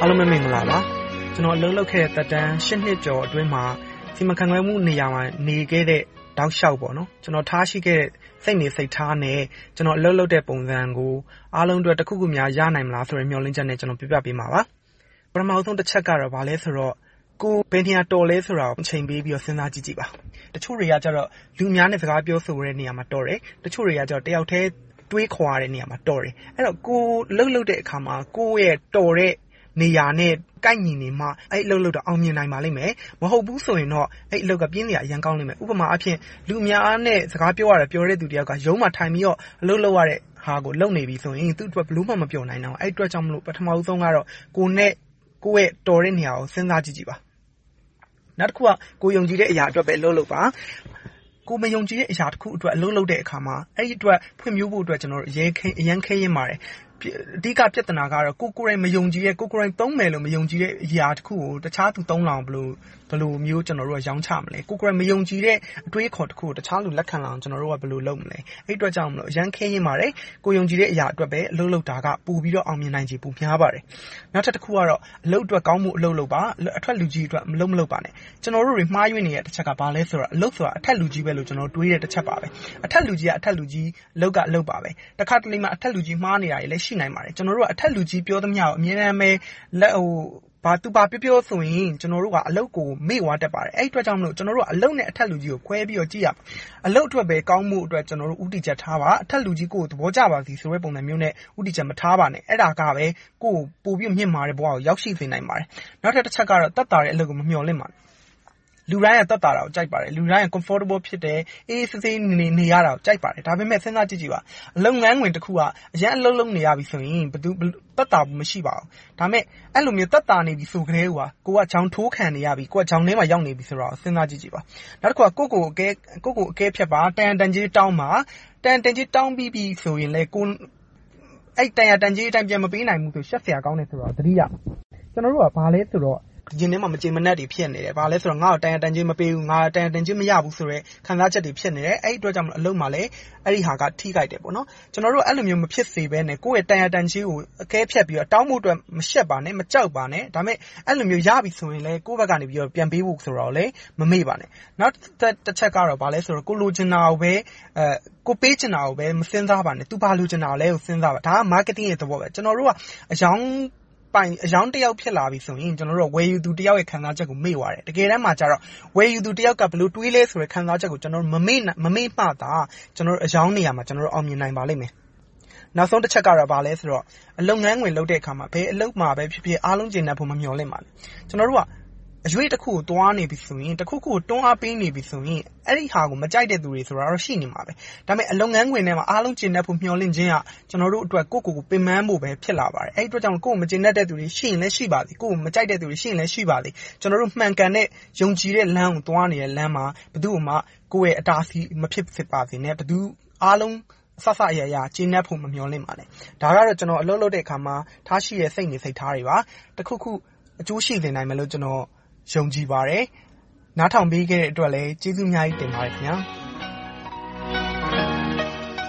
အားလုံးပဲမင်္ဂလာပါ။ကျွန်တော်အလုပ်လုပ်ခဲ့တဲ့သက်တမ်းနှစ်ကျော်အတွင်းမှာစီမံခန့်ခွဲမှုနေရာမှာနေခဲ့တဲ့တောက်လျှောက်ကျွန်တော်ထားရှိခဲ့တဲ့စိတ်နေစိတ်ထားနဲ့ကျွန်တော်အလုပ်လုပ်တဲ့ပုံစံကိုအားလုံးအတွက်တခုခုများရနိုင်မလားဆိုတဲ့မျှော်လင့်ချက်နဲ့ပြောပြပေးမှာပါ။ပထမဦးဆုံးတချက်ကတော့ဘာလဲဆိုတော့ကိုယ်ဘယ်နေရာတော်လဲဆိုတာကိုအချိန်ပေးပြီးစဉ်းစားကြည့်ကြည့်ပါ။တချို့တွေကလူအများနဲ့စကားပြောဆိုတဲ့နေရာမှာတော်တယ်။တချို့တွေကတယောက်တည်းတွေးခေါ်ရတဲ့နေရာမှာတော်တယ်။အဲဒီတော့ကိုယ်အလုပ်လုပ်တဲ့အခါမှာကိုယ့်ရဲ့တော်တဲ့ နေရာနဲ့ ကိုက်ညီနေမှ အဲဒီအလုပ်လုပ်တာ အောင်မြင်နိုင်ပါလိမ့်မယ်။မဟုတ်ဘူးဆိုရင်တော့ အဲဒီအလုပ်က ပြင်းစရာ အရမ်းကောင်းလိမ့်မယ်။ဥပမာအားဖြင့် လူအများနဲ့ စကားပြောတဲ့သူတယောက်က ရုံးမှာထိုင်ပြီးတော့ အလုပ်လုပ်ရတဲ့ဟာကို လုပ်နေပြီဆိုရင် သူ့အတွက် ဘယ်လိုမှ မပျော်နိုင်တော့ဘူး။အဲဒီအတွက်ကြောင့်မို့ ပထမဦးဆုံးကတော့ ကိုယ်နဲ့ ကိုယ့်ရဲ့တော်တဲ့နေရာကို စဉ်းစားကြည့်ကြည့်ပါ။နောက်တခုက ကိုယ်ယုံကြည်တဲ့အရာအတွက်ပဲ အလုပ်လုပ်ပါ ကိုယ်မယုံကြည်တဲ့အရာတခုအတွက် အလုပ်လုပ်တဲ့အခါမှာ အဲဒီအတွက် ဖွံ့ဖြိုးဖို့အတွက် အရမ်းခဲယဉ်းပါတယ် အဓိက ပြဿနာကတော့ ကိုယ်ကိုယ်တိုင် မယုံကြည်တဲ့၊ကိုယ်ကိုယ်တိုင် သုံးမယ်လို့ မယုံကြည်တဲ့အရာတခုကို တခြားသူသုံးလာအောင် ဘယ်လိုမျိုးရောင်းချမလဲ။ကိုယ်ကိုယ်တိုင် မယုံကြည်တဲ့ အတွေးအခေါ်တခုကို တခြားလူ လက်ခံလာအောင်ဘယ်လိုလုပ်မလဲ။အဲဒီအတွက်ကြောင့် အရမ်းခဲယဉ်းပါတယ်။ကိုယ်ယုံကြည်တဲ့အရာအတွက်ပဲ အလုပ်လုပ်တာက ပိုပြီးတော့ အောင်မြင်နိုင်ခြေ ပိုများပါတယ်။နောက်ထပ်တခုကတော့ အလုပ်အတွက်ကောင်းဖို့ အလုပ်လုပ်ပါ။အထွက်လူကြီးအတွက် အလုပ်မလုပ်ပါနဲ့။ကျနော်တို့တွေ မှားယွင်းနေတဲ့ တချက်က ဘာလဲဆိုတော့ အလုပ်ဆိုတာ အထက်လူကြီးပဲလို့တွေးတဲ့တချက်ပါပဲ။အထက်လူကြီးက အထက်လူကြီး၊အလုပ်က အလုပ်ပါပဲ။တခါတလေမှာ အထက်လူကြီး မှားနေတာတွေလည်းရှိနိုင်ပါတယ်။ကျနော်တို့က အထက်လူကြီးပြောသမျှကို အမြဲတမ်းပဲ သူဘာပြောပြောဆိုရင် ကျနော်တို့က အလုပ်ကို မေ့သွားတတ်ပါတယ်။အဲဒီအတွက်ကြောင့်မို့ ကျနော်တို့က အလုပ်နဲ့ အထက်လူကြီးကို ခွဲပြီးတော့ ကြည့်ရမယ်။အလုပ်အတွက်ပဲ ကောင်းဖို့အတွက်ဦးတည်ချက်ထားပါ။အထက်လူကြီး ကိုယ့်ကို သဘောကျပါစေဆိုတဲ့ ပုံစံမျိုးနဲ့ ဦးတည်ချက် မထားပါနဲ့။အဲဒါကပဲ ကိုယ့်ကို ပိုပြီးမြင့်မားတဲ့ဘဝကို ရောက်ရှိစေနိုင်ပါတယ်။နောက်ထပ်တချက်ကတော့ သက်သာတဲ့အလုပ်ကို မမျှော်လင့်ပါနဲ့ လူတိုင်းက သက်သာတာကို ကြိုက်ပါတယ်။လူတိုင်းက Comfortable ဖြစ်တယ်။အေးအေးဆေးဆေး နေရတာကို ကြိုက်ပါတယ်။ဒါပေမဲ့ စဉ်းစားကြည့်ပါ။လုပ်ငန်းခွင်တခုက အရမ်းအလုပ်လုပ်နေရပြီဆိုရင် သက်သာမှု မရှိပါဘူး။ဒါပေမဲ့ အဲဒီလိုသက်သာနေပြီ ဆိုကတည်းကကိုယ်က ချောင်ထိုးခံနေရပြီ၊ချောင်ထဲမှာ ရောက်နေပြီဆိုတာကို စဉ်းစားကြည့်ပါ။နောက်တခုက ကိုယ့်ကိုယ်ကို အကဲဖြတ်ပါ။တန်ရာတန်ကြေးတောင်းပါ။တန်ရာတန်ကြေး တောင်းပြီးပြီဆိုရင်လဲ အဲဒီတန်ရာတန်ကြေးအတိုင်း ပြန်မပေးနိုင်ဘူးဆိုရင် ရှက်စရာကောင်းတယ်ဆိုတာကို သတိရမယ်။ကျနော်တို့က ဘာလဲဆိုတော့ ရင်ထဲမှာ မကျေမနပ်တွေ ဖြစ်နေတယ်။ဘာလဲဆိုတော့ ငါ့ကို တန်ရာတန်ကြေး မပေးဘူး။ငါ တန်ရာတန်ကြေး မရဘူးဆိုတဲ့ ခံစားချက်တွေ ဖြစ်နေတယ်။အဲဒီအတွက်ကြောင့် အလုပ်မှာလည်း အဲဒီဟာက ထိခိုက်တယ်။ကျနော်တို့ အဲဒီလိုမျိုး မဖြစ်စေဘဲနဲ့ ကိုယ့်ရဲ့ တန်ရာတန်ကြေးကို အကဲဖြတ်ပြီးတော့ တောင်းဖို့အတွက် မရှက်ပါနဲ့၊မကြောက်ပါနဲ့။ဒါပေမဲ့ အဲဒီလိုမျိုး ရပြီဆိုရင်လဲ ကိုယ့်ဘက်ကနေ ပြန်ပေးဖို့ဆိုတာကိုလည်း မမေ့ပါနဲ့။နောက်တချက်ကတော့ ဘာလဲဆိုတော့ ကိုယ်လိုချင်တာကိုပဲ၊ကိုယ်ပေးချင်တာကိုပဲ မစဉ်းစားပါနဲ့။သူ ဘာလိုချင်တာလဲကို စဉ်းစားပါ။ဒါက Marketing ရဲ့ သဘောပဲ။ကျနော်တို့က အရောင်း အရောင်းတယောက် ဖြစ်လာပြီဆိုရင် ဝယ်ယူသူတယောက်ရဲ့ ခံစားချက်ကို မေ့သွားတယ်။တကယ်တမ်းမှာကြတော့ ဝယ်ယူသူတယောက်က ဘယ်လိုတွေးလဲဆိုတဲ့ ခံစားချက်ကို မမေ့မှသာ အရောင်းနေရာမှာ အောင်မြင်နိုင်ပါလိမ့်မယ်။နောက်ဆုံးတချက်ကတော့ ဘာလဲဆိုတော့ လုပ်ငန်းခွင်လုပ်တဲ့အခါမှာ ဘယ်အလုပ်မှာပဲဖြစ်ဖြစ် အားလုံးကျေနပ်ဖို့ မမျှော်လင့်ပါနဲ့။ကျနော်တို့က အရွေ့တခုကို သွားနေပြီဆိုရင်၊တခုခုကို တွန်းအားပေးနေပြီဆိုရင် အဲဒီဟာကို မကြိုက်တဲ့လူတွေဆိုတာတော့ ရှိနေမှာပဲ။ဒါပေမဲ့ လုပ်ငန်းခွင်ထဲမှာ အားလုံးကျေနပ်ဖို့ မျှော်လင့်ခြင်းက ကျနော်တို့အတွက် ကိုယ့်ကိုယ်ကို ပင်ပန်းဖို့ပဲ ဖြစ်လာပါတယ်။အဲဒီအတွက်ကြောင့် ကိုယ့်ကို မကျေနပ်တဲ့လူတွေ ရှိရင်လည်းရှိပါစေ။ကိုယ့်ကို မကြိုက်တဲ့လူတွေ ရှိရင်လည်းရှိပါစေ။ကျနော်တို့ မှန်ကန်တဲ့ ယုံကြည်တဲ့လမ်းကို သွားနေတဲ့လမ်းမှာ ဘယ်သူကိုမှ ကိုယ့်ရဲ့အတားအဆီး မဖြစ်ပါစေနဲ့။အားလုံး အစစအရာရာ ကျေနပ်ဖို့ မမျှော်လင့်ပါနဲ့။ဒါကတော့ ကျနော် အလုပ်လုပ်တဲ့အခါမှာ ထားရှိတဲ့ စိတ်နေစိတ်ထားတွေပါ။တခုခု အကျိုးရှိစေနိုင်မယ်လို့ ကျနော် ယုံကြည်ပါတယ်။နားထောင်ပေးခဲ့တဲ့အတွက်လည်း ကျေးဇူးအများကြီးတင်ပါတယ်ခင်များ။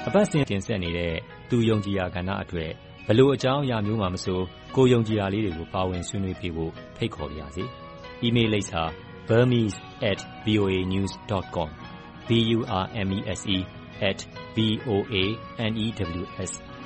အပတ်စဉ်တင်ဆက်နေတဲ့ သူ ယုံကြည်ရာကဏ္ဍ အတွက် ဘယ်လိုအကြောင်းအရာမျိုးမှမဆို ကိုယ်ယုံကြည်ရာလေးတွေကို ပါဝင်ဆွေးနွေးပေးဖို့ ဖိတ်ခေါ်ပါရစေ။အီးမေးလ်လိပ်စာ burmese@voanews.com